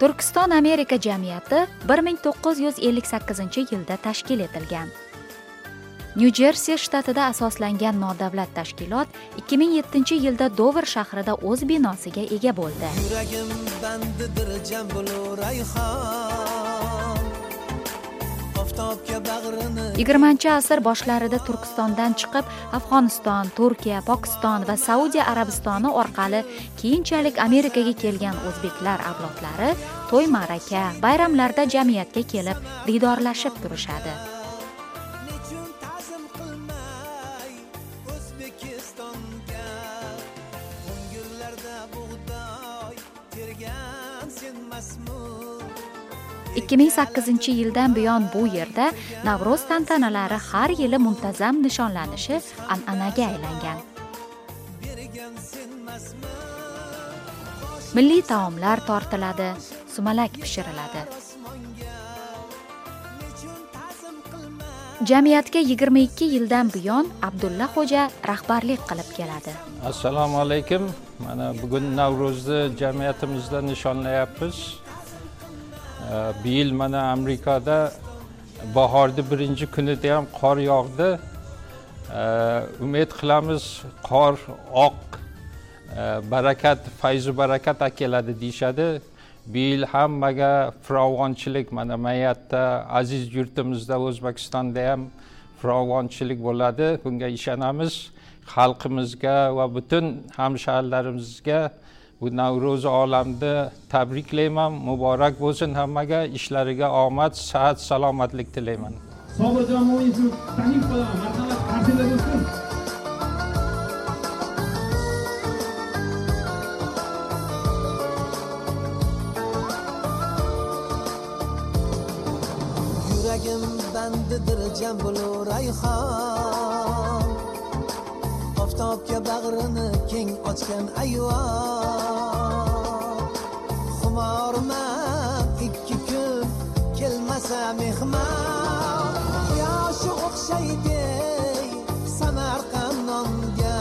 turkiston amerika jamiyati 1958 yilda tashkil etilgan. Nyu jersi shtatida asoslangan nodavlat tashkilot 2007 yilda dover shahrida o'z binosiga ega bo'ldi. Yuragim bandidir jam rayhon yigirmanchi asr boshlarida turkistondan chiqib afg'oniston turkiya pokiston va saudiya arabistoni orqali keyinchalik amerikaga kelgan o'zbeklar avlodlari to'y ma'raka bayramlarda jamiyatga kelib diydorlashib turishadi. Ikki ming sakkizinchi yildan buyon bu yerda navro'z tantanalari har yili muntazam nishonlanishi an'anaga aylangan. Milliy taomlar tortiladi sumalak pishiriladi. Jamiyatga yigirma ikki yildan buyon abdulla xo'ja rahbarlik qilib keladi. Assalomu alaykum. Mana bugun navro'zni jamiyatimizda nishonlayapmiz. Bu yil mana amerikada bahorni birinchi kunida ham qor yog'di. Umid qilamiz qor oq barakat fayzu barakat keladi deyishadi. Bu yil hammaga firovonchilik mana mayatda aziz yurtimizda o'zbekistonda ham firovonchilik bo'ladi. Bunga ishonamiz. Xalqimizga va butun hamshaharlarimizga bu navro'zi olamni tabriklayman. Muborak bo'lsin hammaga. Ishlariga omad sihat salomatlik tilayman. Sobirjon mo'minovni taklif qilaman. Marhamat. Qarsida bo'lsin yuragim bandidir jam bo'lur rayhon oftobga bag'rini keng ochgan ayvon xumorman ikki kun kelmasa mehmon. Quyoshi o'xshaydi samarqand nonga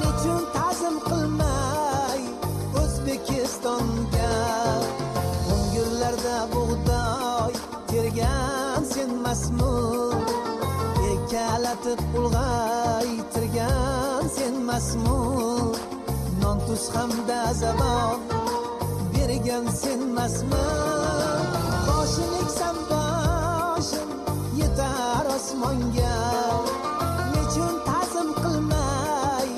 nechun ta'zim qilmay o'zbekistonga ko'ngillarda bug'doy tergan senmasmi erkalatib ulg'aytirgan emasmi non tuz hamda zabon bergan senmasmi boshini eksam boshim yetar osmonga. Nechun ta'zim qilmay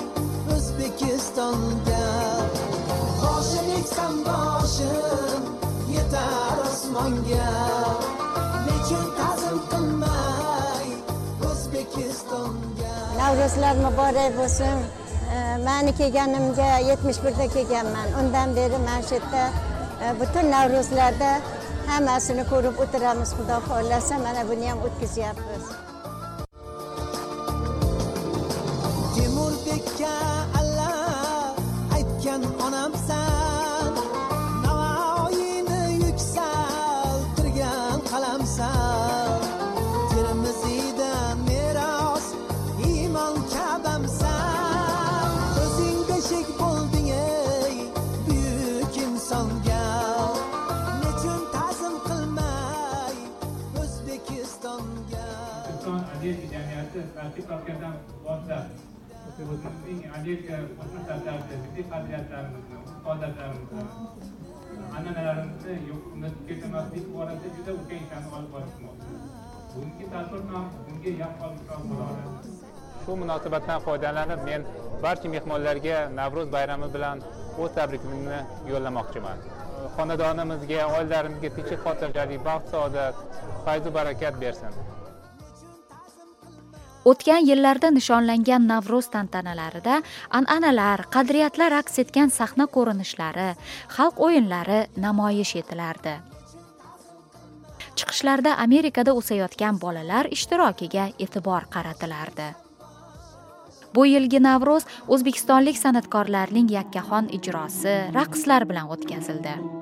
o'zbekistonga? Boshini eksam boshim yetar osmonga. Nechun ta'zim qilmay o'zbekistonga? Navro'zlar muborak bo'lsin. Mani kelganimga yetmish birda kelganman. Undan beri mana shu yerda e, butun navro'zlarda hammasini ko'rib o'tiramiz xudo xohlasa mana buni ham o'tkazyapmiz. Insonga nechun ta'zim qilmay o'zbekistonga o'zbekiston Amerika jamiyati tartib topgandan boshlab o'zimizning Amerika qo'shma shtatlarida milliy qadriyatlarimizni, urf-odatlarimizni, an'analarimizni unutib ketmaslik borasida juda ulkan ishlarni olib borishmoqda. Bugungi tadbir ham bunga yaqqol misol bo'la oladi. Shu munosabatdan foydalanib men barcha mehmonlarga navro'z bayrami bilan o'z tabrikimni yo'llamoqchiman. Xonadonimizga oilalarimizga tinchlik xotirjamlik baxt saodat fayzu barakat bersin. O'tgan yillarda nishonlangan navro'z tantanalarida an'analar qadriyatlar aks etgan sahna ko'rinishlari xalq o'yinlari namoyish etilardi. Chiqishlarda amerikada o'sayotgan bolalar ishtirokiga e'tibor qaratilardi. Bu yilgi navro'z o'zbekistonlik san'atkorlarning yakkaxon ijrosi raqslar bilan o'tkazildi.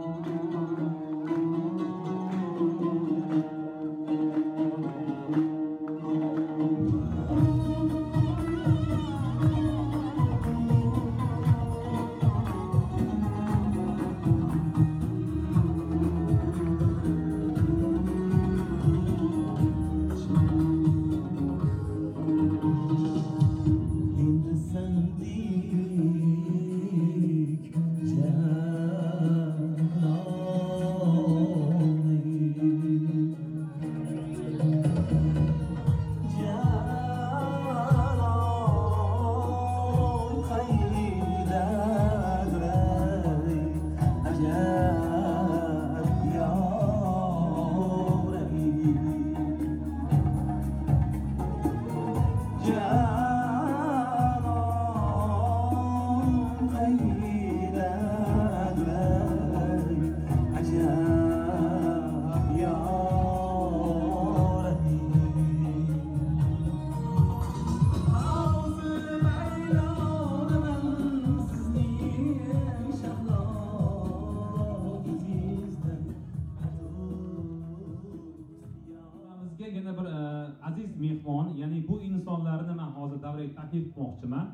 Davraga taklif qilmoqchiman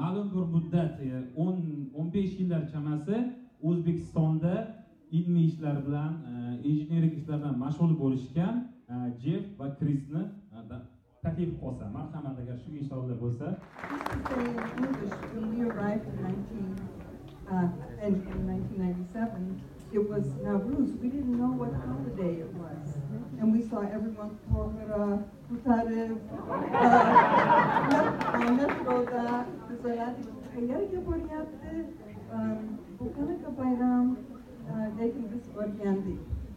ma'lum bir muddat e, o'n o'n besh yillar chamasi o'zbekistonda ilmiy ishlar bilan e, injenerik ishlar bilan mashg'ul bo'lishgan e, jeff va krisni e, taklif qilsa marhamat agar shu inshaalloh bo'lsa Uh, in 1997, it was Navruz. We didn't know what holiday it was. And we saw everyone Tormira, Kutarev, uh,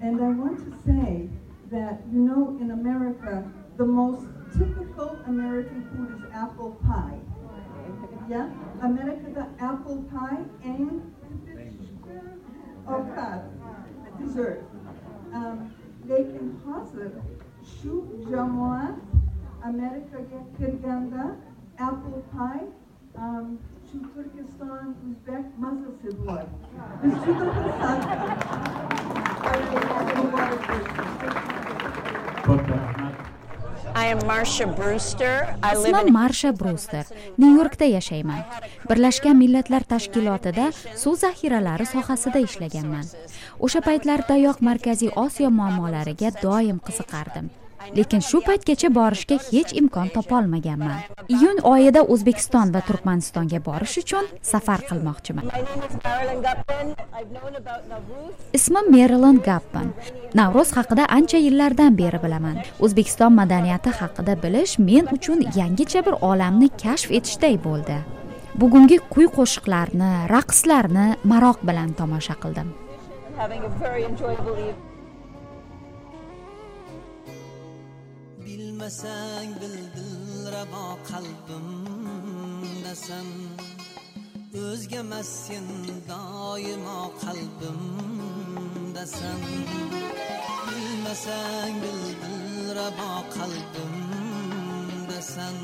And I want to say that, you know, in America, the most typical American food is apple pie. Yeah? America'da apple pie en ovqat, dessert. Um, lekin hozir shu jamoat Amerikaga kirganda apple pie um, shu Turkiston, Uzbek mazasi bor. Biz juda xursandmiz. ismim marsha bruster nyu yorkda yashayman birlashgan millatlar tashkilotida suv zaxiralari sohasida ishlaganman o'sha paytlardayoq markaziy osiyo muammolariga doim qiziqardim lekin shu paytgacha borishga hech imkon topolmaganman. Iyun oyida o'zbekiston va turkmanistonga borish uchun safar qilmoqchiman. Ismim merilan gappin navro'z haqida ancha yillardan beri bilaman. O'zbekiston madaniyati haqida bilish men uchun yangicha bir olamni kashf etishday bo'ldi. Bugungi kuy qo'shiqlarni raqslarni maroq bilan tomosha qildim. Bilmasang bildil rabo qalbimdasan o'zgamas sen doimo qalbimdasan bilmasang bildil rabo qalbimdasan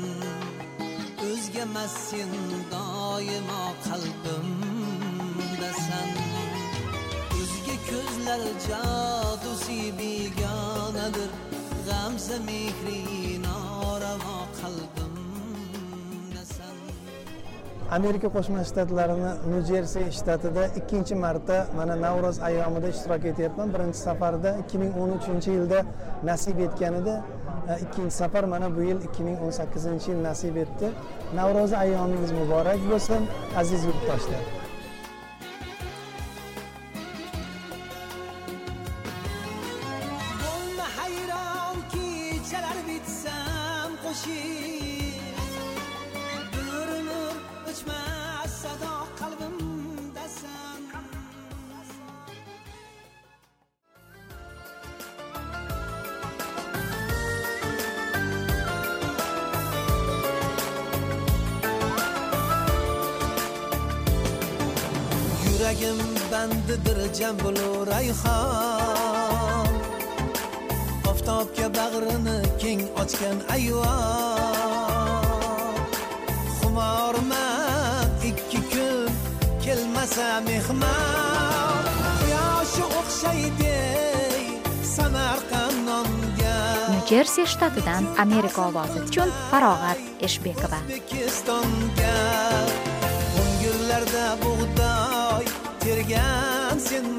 o'zgamas sen doimo qalbimdasan o'zga ko'zlar jodusi begonadir. G'amza mehri noravo qalbimdasan amerika qo'shma shtatlarini nyu jersi shtatida ikkinchi marta mana navro'z ayyomida ishtirok etyapman. Birinchi safarda 2013 yilda nasib etgan edi ikkinchi safar mana bu yil 2018 yil nasib etdi. Navro'zi ayyomingiz muborak bo'lsin aziz yurtdoshlar. Yuragim bandidir jam bo'lur rayhon oftobga bag'rini keng ochgan ayvon xumorman ikki kun kelmasa mehmon. Quyoshi o'xshaydi samarqand nyu jersi shtatidan amerika ovozi uchun farog'at eshbekova. O'ngirlarda bug'doy bergan sen